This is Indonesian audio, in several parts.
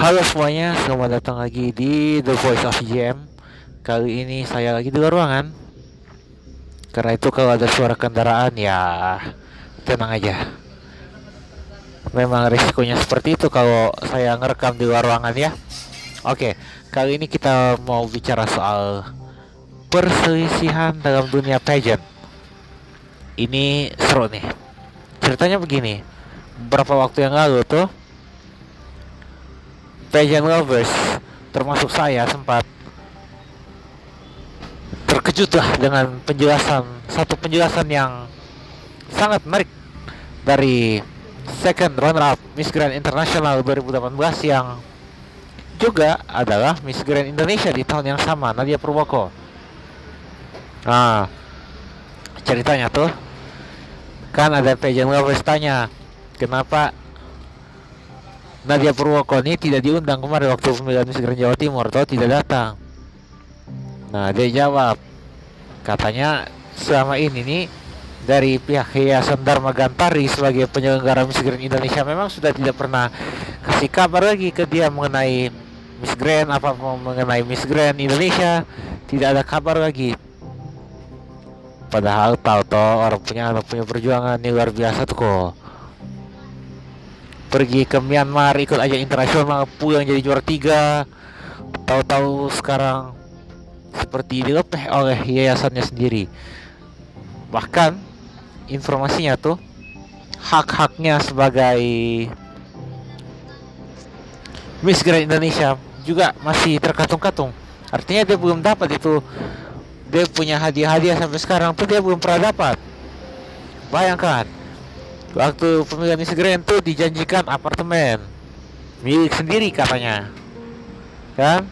Halo semuanya, selamat datang lagi di The Voice of GM. Kali ini saya lagi di luar ruangan. Karena itu kalau ada suara kendaraan ya tenang aja. Memang risikonya seperti itu kalau saya ngerekam di luar ruangan ya. Oke, kali ini kita mau bicara soal perselisihan dalam dunia pageant. Ini seru nih. Ceritanya begini. Beberapa waktu yang lalu tuh pageant lovers termasuk saya sempat terkejut lah dengan penjelasan satu penjelasan yang sangat menarik dari second runner up Miss Grand International 2018 yang juga adalah Miss Grand Indonesia di tahun yang sama Nadia Purwoko. Nah, ceritanya tuh kan ada pageant lovers tanya kenapa Nadia Purwoko ini tidak diundang kemarin waktu pemilihan Miss Grand Jawa Timur atau tidak datang. Nah dia jawab katanya selama ini nih dari pihak Yayasan Dharma Gantari sebagai penyelenggara Miss Grand Indonesia memang sudah tidak pernah kasih kabar lagi ke dia mengenai Miss Grand apa mengenai Miss Grand Indonesia tidak ada kabar lagi. Padahal tahu toh orang punya anak punya perjuangan ini luar biasa tuh kok pergi ke Myanmar ikut ajang internasional pulang jadi juara tiga. Tahu-tahu sekarang seperti dilepeh oleh yayasannya sendiri. Bahkan informasinya tuh hak-haknya sebagai Miss Grand Indonesia juga masih terkatung-katung. Artinya dia belum dapat itu. Dia punya hadiah-hadiah sampai sekarang tuh dia belum pernah dapat. Bayangkan Waktu pemilihan Miss Grand tuh dijanjikan apartemen milik sendiri katanya, kan?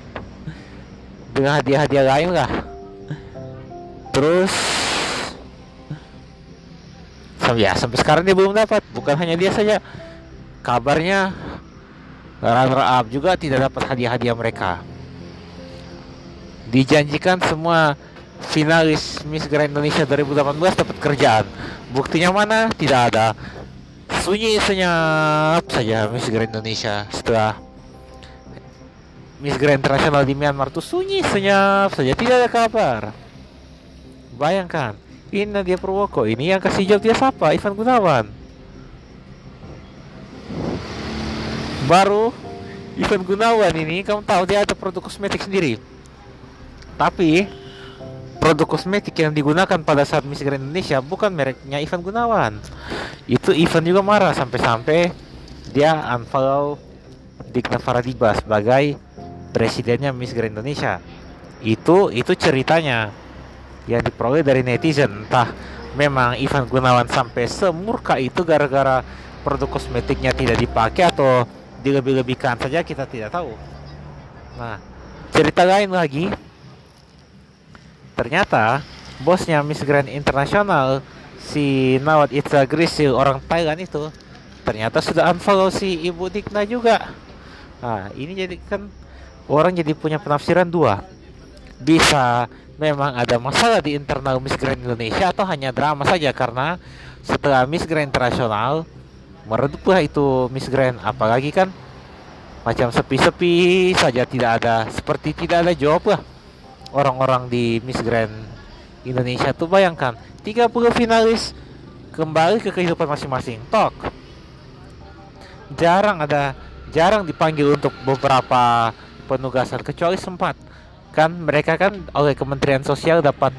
Dengan hadiah-hadiah lain lah. Terus, ya sampai sekarang dia belum dapat. Bukan hanya dia saja, kabarnya runner up juga tidak dapat hadiah-hadiah mereka. Dijanjikan semua finalis Miss Grand Indonesia 2018 dapat kerjaan. Buktinya mana? Tidak ada. Sunyi senyap saja Miss Grand Indonesia setelah Miss Grand Internasional di Myanmar tuh sunyi senyap saja tidak ada kabar. Bayangkan, ini Nadia Purwoko ini yang kasih jawab dia siapa? Ivan Gunawan. Baru Ivan Gunawan ini kamu tahu dia ada produk kosmetik sendiri. Tapi produk kosmetik yang digunakan pada saat Miss Grand Indonesia bukan mereknya Ivan Gunawan. Itu Ivan juga marah sampai-sampai dia unfollow Dikna Faradiba sebagai presidennya Miss Grand Indonesia. Itu itu ceritanya yang diperoleh dari netizen. Entah memang Ivan Gunawan sampai semurka itu gara-gara produk kosmetiknya tidak dipakai atau dilebih-lebihkan saja kita tidak tahu. Nah, cerita lain lagi ternyata bosnya Miss Grand Internasional si Nawat Itza Grisil orang Thailand itu ternyata sudah unfollow si Ibu Dikna juga. Nah, ini jadi kan orang jadi punya penafsiran dua. Bisa memang ada masalah di internal Miss Grand Indonesia atau hanya drama saja karena setelah Miss Grand Internasional mereduplah itu Miss Grand apalagi kan macam sepi-sepi saja tidak ada seperti tidak ada jawab lah orang-orang di Miss Grand Indonesia. Tuh bayangkan 30 finalis kembali ke kehidupan masing-masing. Tok. Jarang ada jarang dipanggil untuk beberapa penugasan kecuali sempat. Kan mereka kan oleh Kementerian Sosial dapat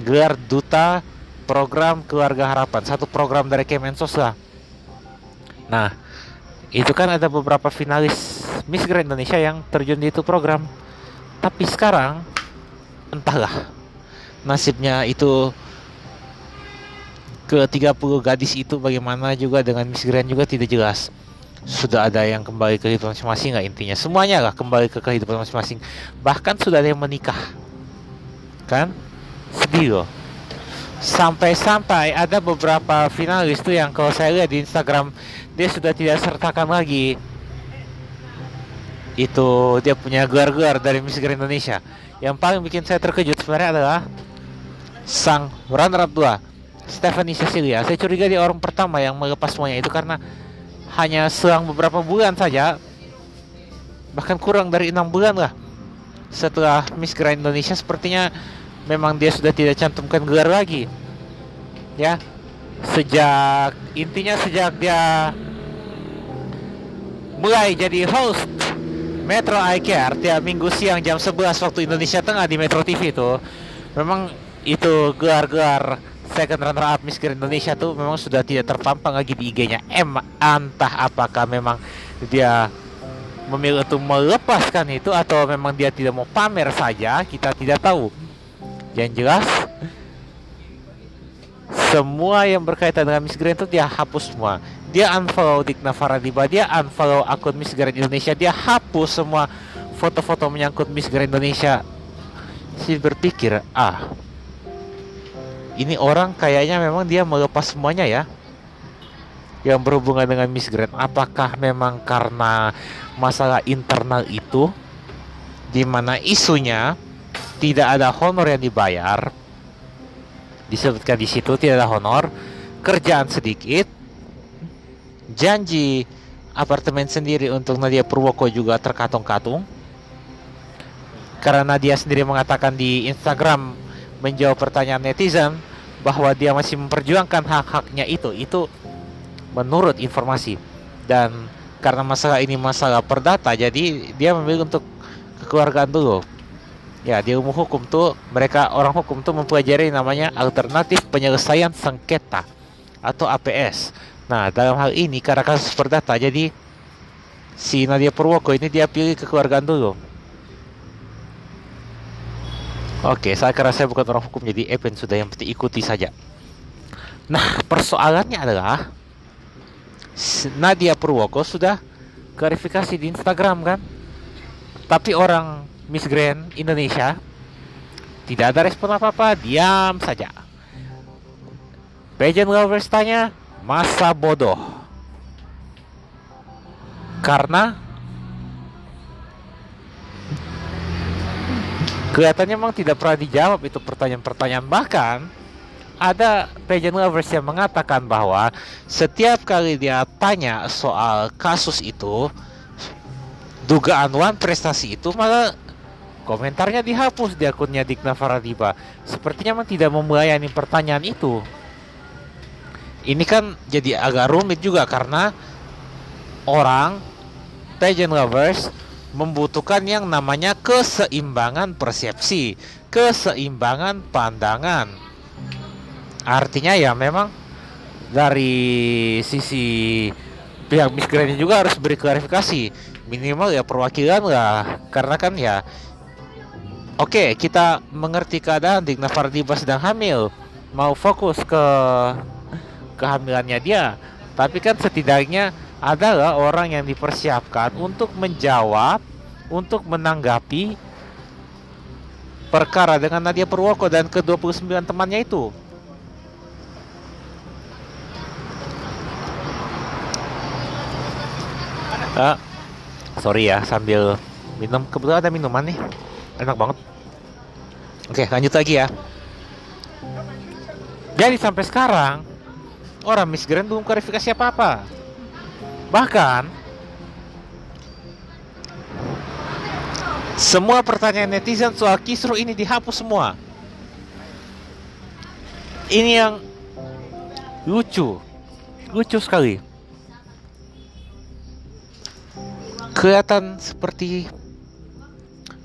gelar duta program keluarga harapan satu program dari Kemensos lah. Nah itu kan ada beberapa finalis Miss Grand Indonesia yang terjun di itu program. Tapi sekarang entahlah. Nasibnya itu ke 30 gadis itu bagaimana juga dengan Miss Grand juga tidak jelas. Sudah ada yang kembali ke kehidupan masing-masing nggak intinya? Semuanya lah kembali ke kehidupan masing-masing. Bahkan sudah ada yang menikah. Kan? Sedih loh. Sampai-sampai ada beberapa finalis tuh yang kalau saya lihat di Instagram dia sudah tidak sertakan lagi. Itu dia punya gelar-gelar dari Miss Grand Indonesia yang paling bikin saya terkejut sebenarnya adalah sang runner up 2 Stephanie Cecilia. Saya curiga dia orang pertama yang melepas semuanya itu karena hanya selang beberapa bulan saja bahkan kurang dari enam bulan lah setelah Miss Grand Indonesia sepertinya memang dia sudah tidak cantumkan gelar lagi ya sejak intinya sejak dia mulai jadi host Metro iCare tiap minggu siang jam 11 waktu Indonesia Tengah di Metro TV itu memang itu gelar-gelar second runner up Miss Grand Indonesia tuh memang sudah tidak terpampang lagi di IG-nya M entah apakah memang dia memilih untuk melepaskan itu atau memang dia tidak mau pamer saja kita tidak tahu. Yang jelas semua yang berkaitan dengan Miss Grand itu dia hapus semua dia unfollow Dikna Faradiba dia unfollow akun Miss Grand Indonesia dia hapus semua foto-foto menyangkut Miss Grand Indonesia. Si berpikir ah ini orang kayaknya memang dia melepas semuanya ya yang berhubungan dengan Miss Grand. Apakah memang karena masalah internal itu di mana isunya tidak ada honor yang dibayar? Disebutkan di situ tidak ada honor kerjaan sedikit janji apartemen sendiri untuk Nadia Purwoko juga terkatung-katung? Karena Nadia sendiri mengatakan di Instagram menjawab pertanyaan netizen bahwa dia masih memperjuangkan hak-haknya itu. Itu menurut informasi. Dan karena masalah ini masalah perdata jadi dia memilih untuk kekeluargaan dulu. Ya di ilmu hukum tuh mereka orang hukum tuh mempelajari namanya alternatif penyelesaian sengketa atau APS Nah, dalam hal ini karena kasus perdata, jadi si Nadia Purwoko ini dia pilih kekeluargaan dulu. Oke, saya kira saya bukan orang hukum, jadi event sudah yang penting ikuti saja. Nah, persoalannya adalah Nadia Purwoko sudah klarifikasi di Instagram kan, tapi orang Miss Grand Indonesia tidak ada respon apa-apa, diam saja. Pageant lovers tanya, masa bodoh. Karena kelihatannya memang tidak pernah dijawab itu pertanyaan-pertanyaan. Bahkan ada pageant lovers yang mengatakan bahwa setiap kali dia tanya soal kasus itu dugaan Wan prestasi itu malah komentarnya dihapus di akunnya Dikna Faradiba sepertinya memang tidak melayani pertanyaan itu ini kan jadi agak rumit juga karena orang pageant lovers membutuhkan yang namanya keseimbangan persepsi, keseimbangan pandangan. Artinya ya memang dari sisi pihak Miss juga harus beri klarifikasi minimal ya perwakilan lah karena kan ya oke okay, kita mengerti keadaan Digna Fardiba sedang hamil mau fokus ke kehamilannya dia. Tapi kan setidaknya adalah orang yang dipersiapkan untuk menjawab untuk menanggapi perkara dengan Nadia Purwoko dan ke-29 temannya itu. Ah, sorry ya sambil minum. Kebetulan ada minuman nih. Enak banget. Oke lanjut lagi ya. Jadi sampai sekarang orang Miss Grand belum klarifikasi apa-apa. Bahkan semua pertanyaan netizen soal kisru ini dihapus semua. Ini yang lucu, lucu sekali. Kelihatan seperti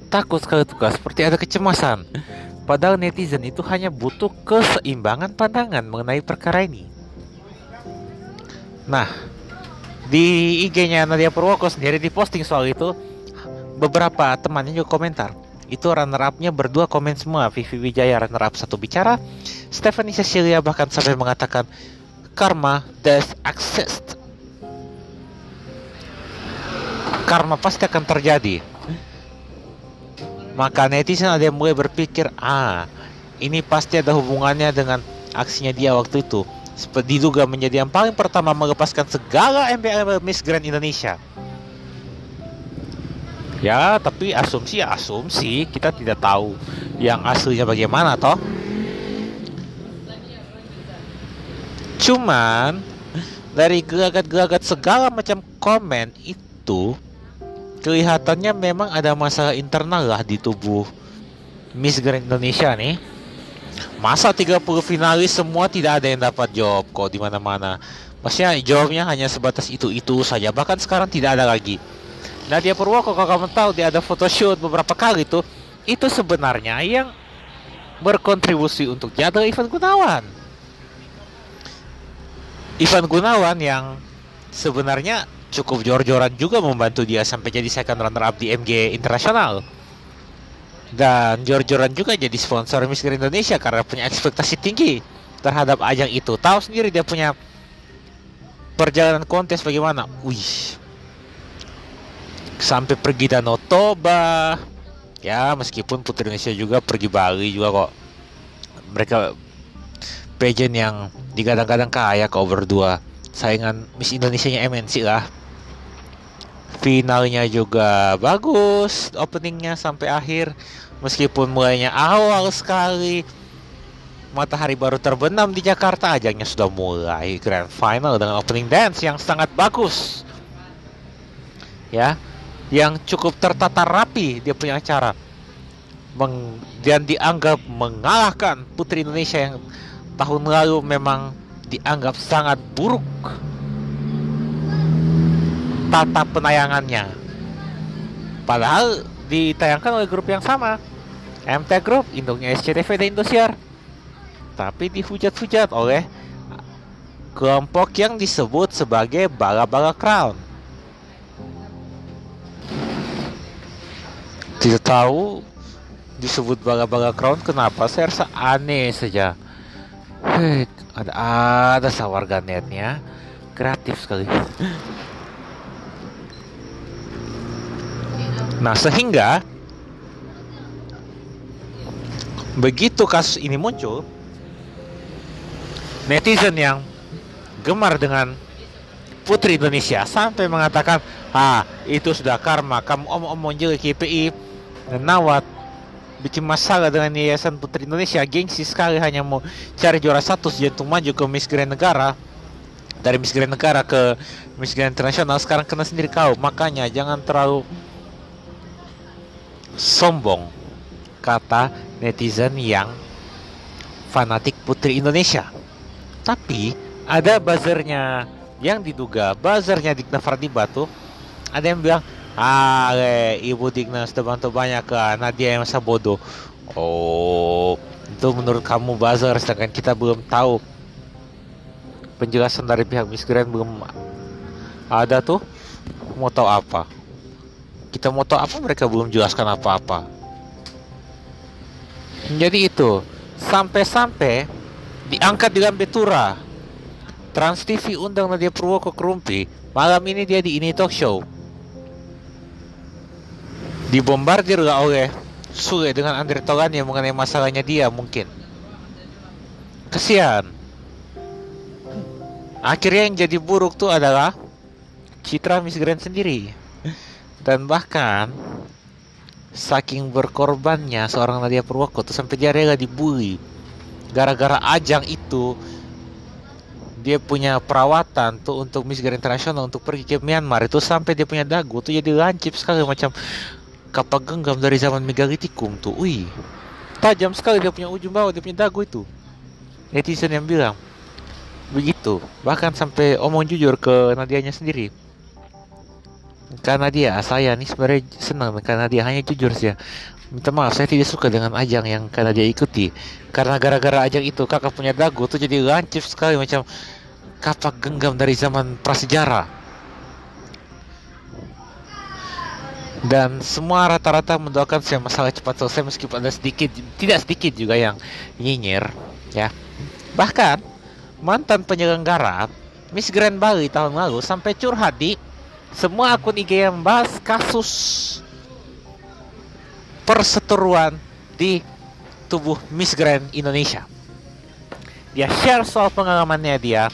takut sekali tugas, seperti ada kecemasan. Padahal netizen itu hanya butuh keseimbangan pandangan mengenai perkara ini. Nah, di IG-nya Nadia Purwoko sendiri diposting soal itu beberapa temannya juga komentar. Itu runner up-nya berdua komen semua. Vivi Wijaya runner up satu bicara, Stephanie Cecilia bahkan sampai mengatakan karma does exist. Karma pasti akan terjadi. Maka netizen ada yang mulai berpikir, ah, ini pasti ada hubungannya dengan aksinya dia waktu itu diduga menjadi yang paling pertama melepaskan segala MPL Miss Grand Indonesia. Ya, tapi asumsi ya asumsi, kita tidak tahu yang aslinya bagaimana toh. Cuman dari gelagat-gelagat segala macam komen itu kelihatannya memang ada masalah internal lah di tubuh Miss Grand Indonesia nih. Masa 30 finalis semua tidak ada yang dapat job kok di mana-mana. Maksudnya jawabnya hanya sebatas itu-itu saja. Bahkan sekarang tidak ada lagi. Nadia Purwoko kalau kamu tahu dia ada photoshoot beberapa kali tuh. Itu sebenarnya yang berkontribusi untuk jadwal Ivan Gunawan. Ivan Gunawan yang sebenarnya cukup jor-joran juga membantu dia sampai jadi second runner up di MG Internasional dan jor-joran juga jadi sponsor Miss Grand Indonesia karena punya ekspektasi tinggi terhadap ajang itu. Tahu sendiri dia punya perjalanan kontes bagaimana. Wih. Sampai pergi Danau Toba. Ya, meskipun Putri Indonesia juga pergi Bali juga kok. Mereka pageant yang digadang-gadang kaya over 2. Saingan Miss Indonesia-nya MNC lah finalnya juga bagus openingnya sampai akhir. Meskipun mulainya awal sekali matahari baru terbenam di Jakarta ajangnya sudah mulai grand final dengan opening dance yang sangat bagus. Ya yang cukup tertata rapi dia punya acara. Meng, dan dianggap mengalahkan putri Indonesia yang tahun lalu memang dianggap sangat buruk tata penayangannya. Padahal ditayangkan oleh grup yang sama, MT Group, induknya SCTV dan Indosiar. Tapi dihujat-hujat oleh kelompok yang disebut sebagai bala-bala crown. Tidak tahu disebut bala-bala crown kenapa saya rasa aneh saja. Hei, ada ada sawarga netnya kreatif sekali. Nah, sehingga begitu kasus ini muncul, netizen yang gemar dengan Putri Indonesia sampai mengatakan, ah itu sudah karma, kamu om-om juga KPI Nawat bikin masalah dengan Yayasan Putri Indonesia, gengsi sekali hanya mau cari juara satu sejak maju ke Miss Grand Negara dari Miss Grand Negara ke Miss Grand Internasional sekarang kena sendiri kau. Makanya jangan terlalu sombong kata netizen yang fanatik putri Indonesia. Tapi ada buzzernya yang diduga buzzernya Digna Batu. Ada yang bilang, ah le, ibu Digna sudah bantu banyak ke Nadia yang masa bodoh. Oh, itu menurut kamu buzzer, sedangkan kita belum tahu penjelasan dari pihak Miss Grand belum ada tuh. Mau tahu apa? Kita mau tahu apa mereka belum jelaskan apa-apa. Jadi itu sampai-sampai diangkat di Betura Trans TV undang Nadia Purwoko Kerumpi malam ini dia di ini talk show. Dibombardir gak oleh Sule dengan Andre yang mengenai masalahnya dia mungkin. Kesian. Akhirnya yang jadi buruk tuh adalah Citra Miss Grand sendiri dan bahkan saking berkorbannya seorang Nadia Purwoko tuh sampai dia rela dibully. Gara-gara ajang itu dia punya perawatan tuh untuk Miss Grand International untuk pergi ke Myanmar. Itu sampai dia punya dagu tuh jadi lancip sekali macam kapal genggam dari zaman megalitikum tuh. Wih tajam sekali dia punya ujung bawah dia punya dagu itu. Netizen yang bilang begitu. Bahkan sampai omong jujur ke Nadianya sendiri karena dia saya nih sebenarnya senang karena dia hanya jujur sih ya minta maaf saya tidak suka dengan ajang yang karena dia ikuti. Karena gara-gara ajang itu kakak punya dagu tuh jadi lancip sekali macam kapak genggam dari zaman prasejarah. Dan semua rata-rata mendoakan saya masalah cepat selesai meskipun ada sedikit tidak sedikit juga yang nyinyir ya. Bahkan mantan penyelenggara Miss Grand Bali tahun lalu sampai curhat di semua akun IG yang membahas kasus perseteruan di tubuh Miss Grand Indonesia. Dia share soal pengalamannya dia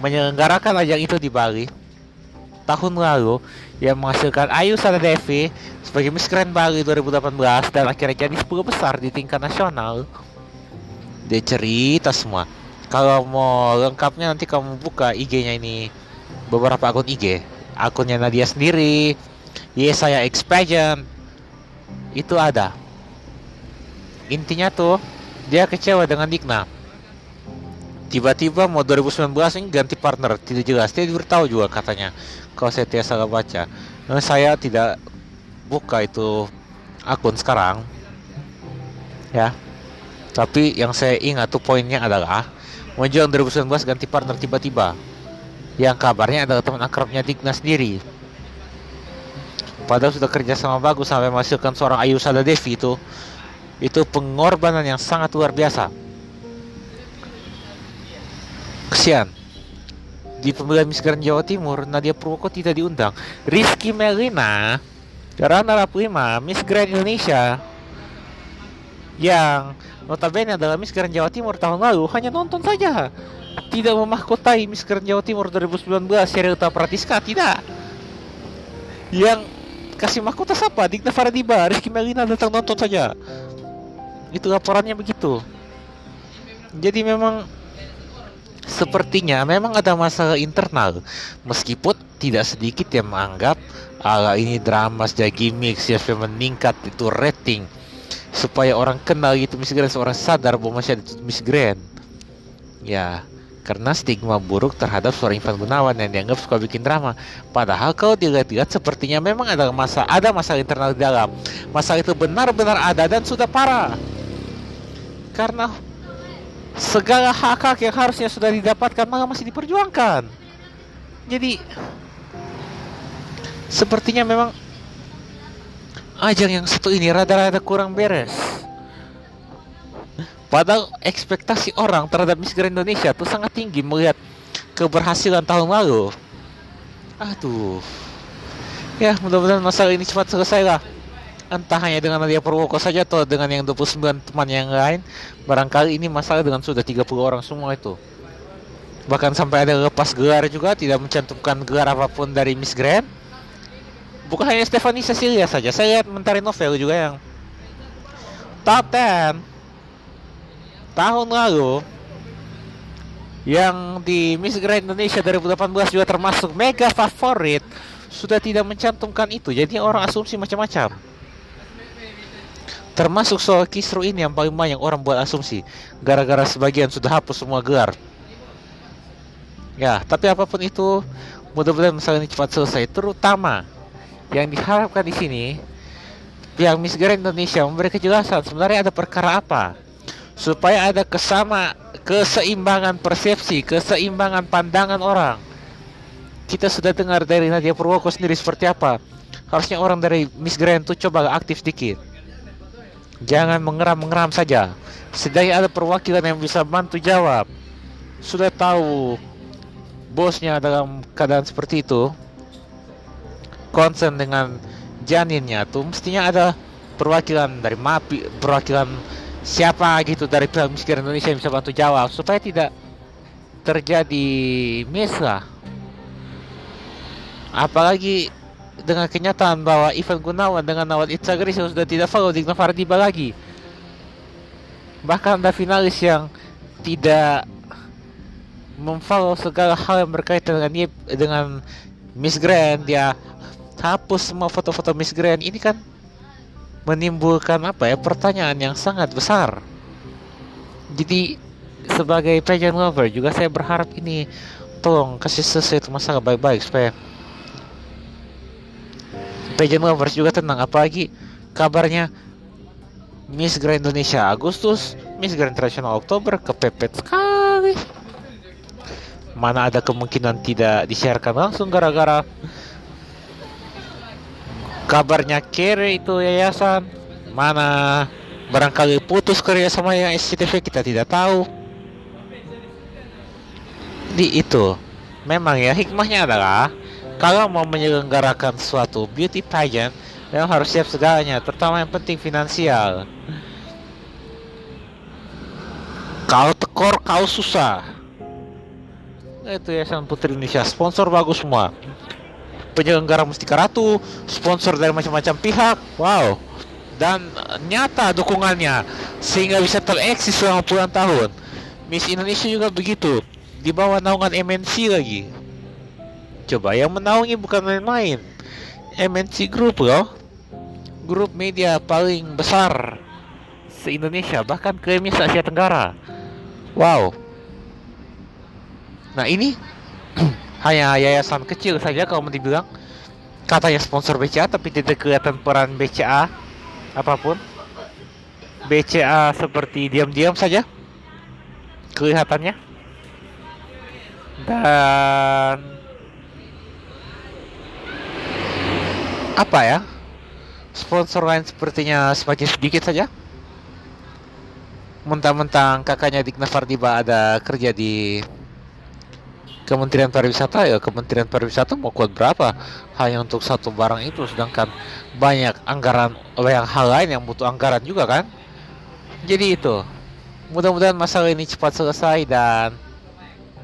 menyelenggarakan ajang itu di Bali tahun lalu yang menghasilkan Ayu Sada Devi sebagai Miss Grand Bali 2018 dan akhirnya jadi 10 besar di tingkat nasional. Dia cerita semua. Kalau mau lengkapnya nanti kamu buka IG-nya ini beberapa akun IG akunnya Nadia sendiri, Yesaya Expansion itu ada. Intinya tuh dia kecewa dengan Digna tiba-tiba mau 2019 ini ganti partner tidak jelas dia beritahu juga katanya kalau saya tidak salah baca. Nah, saya tidak buka itu akun sekarang ya. Tapi yang saya ingat tuh poinnya adalah menjelang 2019 ganti partner tiba-tiba yang kabarnya adalah teman akrabnya Digna sendiri. Padahal sudah kerja sama bagus sampai menghasilkan seorang Ayu Sada Devi itu. Itu pengorbanan yang sangat luar biasa. Kesian. Di pemilihan Miss Grand Jawa Timur Nadia Purwoko tidak diundang. Rizky Melina karena Rapima Miss Grand Indonesia yang notabene adalah Miss Grand Jawa Timur tahun lalu hanya nonton saja tidak memahkotai Miss Grand Jawa Timur 2019 serial Pratiska tidak. Yang kasih mahkota siapa? Digna Faradiba Rizky Melina datang nonton saja. Itu laporannya begitu. Jadi memang sepertinya memang ada masalah internal. Meskipun tidak sedikit yang menganggap ala ini drama saja gimmick siapa meningkat itu rating. Supaya orang kenal gitu Miss Grand seorang sadar bahwa masih ada Miss Grand. Ya karena stigma buruk terhadap seorang Ivan Gunawan yang dianggap suka bikin drama. Padahal kalau dilihat-lihat sepertinya memang ada masa ada masalah internal di dalam. Masalah itu benar-benar ada dan sudah parah karena segala hak-hak yang harusnya sudah didapatkan malah masih diperjuangkan. Jadi sepertinya memang ajang yang satu ini rada-rada kurang beres. Padahal ekspektasi orang terhadap Miss Grand Indonesia itu sangat tinggi melihat keberhasilan tahun lalu. Aduh. Ya, mudah-mudahan masalah ini cepat selesai lah entah hanya dengan Nadia Purwoko saja atau dengan yang 29 teman yang lain barangkali ini masalah dengan sudah 30 orang semua itu bahkan sampai ada lepas gelar juga tidak mencantumkan gelar apa pun dari Miss Grand bukan hanya Stephanie Cecilia saja saya lihat Mentari Novel juga yang top 10 tahun lalu yang di Miss Grand Indonesia 2018 juga termasuk mega favorit sudah tidak mencantumkan itu. Jadi orang asumsi macam-macam. Termasuk soal kisru ini yang paling banyak orang buat asumsi Gara-gara sebagian sudah hapus semua gelar. Ya, tapi apa pun itu Mudah-mudahan masalah ini cepat selesai. Terutama Yang diharapkan di sini Pihak Miss Grand Indonesia memberi kejelasan Sebenarnya ada perkara apa Supaya ada kesama Keseimbangan persepsi Keseimbangan pandangan orang Kita sudah dengar dari Nadia Purwoko sendiri seperti apa Harusnya orang dari Miss Grand itu coba aktif sedikit Jangan mengeram-mengeram saja. Setidaknya ada perwakilan yang bisa bantu jawab. Sudah tahu bosnya dalam keadaan seperti itu, concern dengan janinnya tuh mestinya ada perwakilan dari MAPI, perwakilan siapa gitu dari pihak miskin Indonesia yang bisa bantu jawab supaya tidak terjadi miss lah. Apalagi dengan kenyataan bahwa Ivan Gunawan dengan Nawat Itzagris sudah tidak follow Digna Fardiba lagi. Bahkan ada finalis yang tidak memfollow segala hal yang berkaitan dengan dengan Miss Grand dia hapus semua foto-foto Miss Grand ini kan menimbulkan apa ya pertanyaan yang sangat besar. Jadi sebagai pageant lover juga saya berharap ini tolong kasih selesai masalah baik-baik supaya pageant lovers juga tenang apalagi kabarnya Miss Grand Indonesia Agustus Miss Grand International Oktober kepepet sekali mana ada kemungkinan tidak disiarkan langsung gara-gara kabarnya kere itu yayasan. Mana barangkali putus kerja sama yang SCTV kita tidak tahu. Di itu memang ya hikmahnya adalah kalau mau menyelenggarakan suatu beauty pageant memang harus siap segalanya terutama yang penting finansial. Kalau tekor kau susah. Itu ya San Putri Indonesia sponsor bagus semua penyelenggara Mustika Ratu sponsor dari macam-macam pihak. Wow. Dan nyata dukungannya sehingga bisa tereksis selama puluhan tahun. Miss Indonesia juga begitu di bawah naungan MNC lagi. Coba yang menaungi bukan main-main. MNC Group loh grup media paling besar se-Indonesia bahkan klaimnya se Asia Tenggara. Wow. Nah ini hanya yayasan kecil saja kalau mau dibilang. Katanya sponsor BCA tapi tidak kelihatan peran BCA apa pun. BCA seperti diam-diam saja kelihatannya. Dan apa ya? Sponsor lain sepertinya semakin sedikit saja. Mentang-mentang kakaknya Dikna Fardiba ada kerja di Kementerian Pariwisata ya Kementerian Pariwisata mau kuat berapa? Hanya untuk satu barang itu sedangkan banyak anggaran yang hal lain yang butuh anggaran juga kan? Jadi itu. Mudah-mudahan masalah ini cepat selesai dan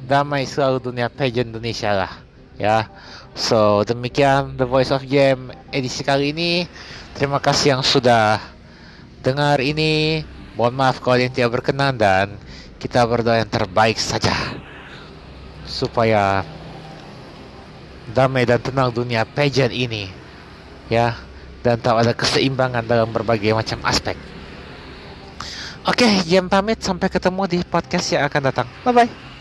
damai selalu dunia pageant Indonesia lah ya. So demikian The Voice of Game edisi kali ini. Terima kasih yang sudah dengar ini. Mohon maaf kalau yang tidak berkenan dan kita berdoa yang terbaik saja supaya damai dan tenang dunia pageant ini ya dan tak ada keseimbangan dalam berbagai macam aspek. Oke jam pamit. Sampai ketemu di podcast yang akan datang. Bye bye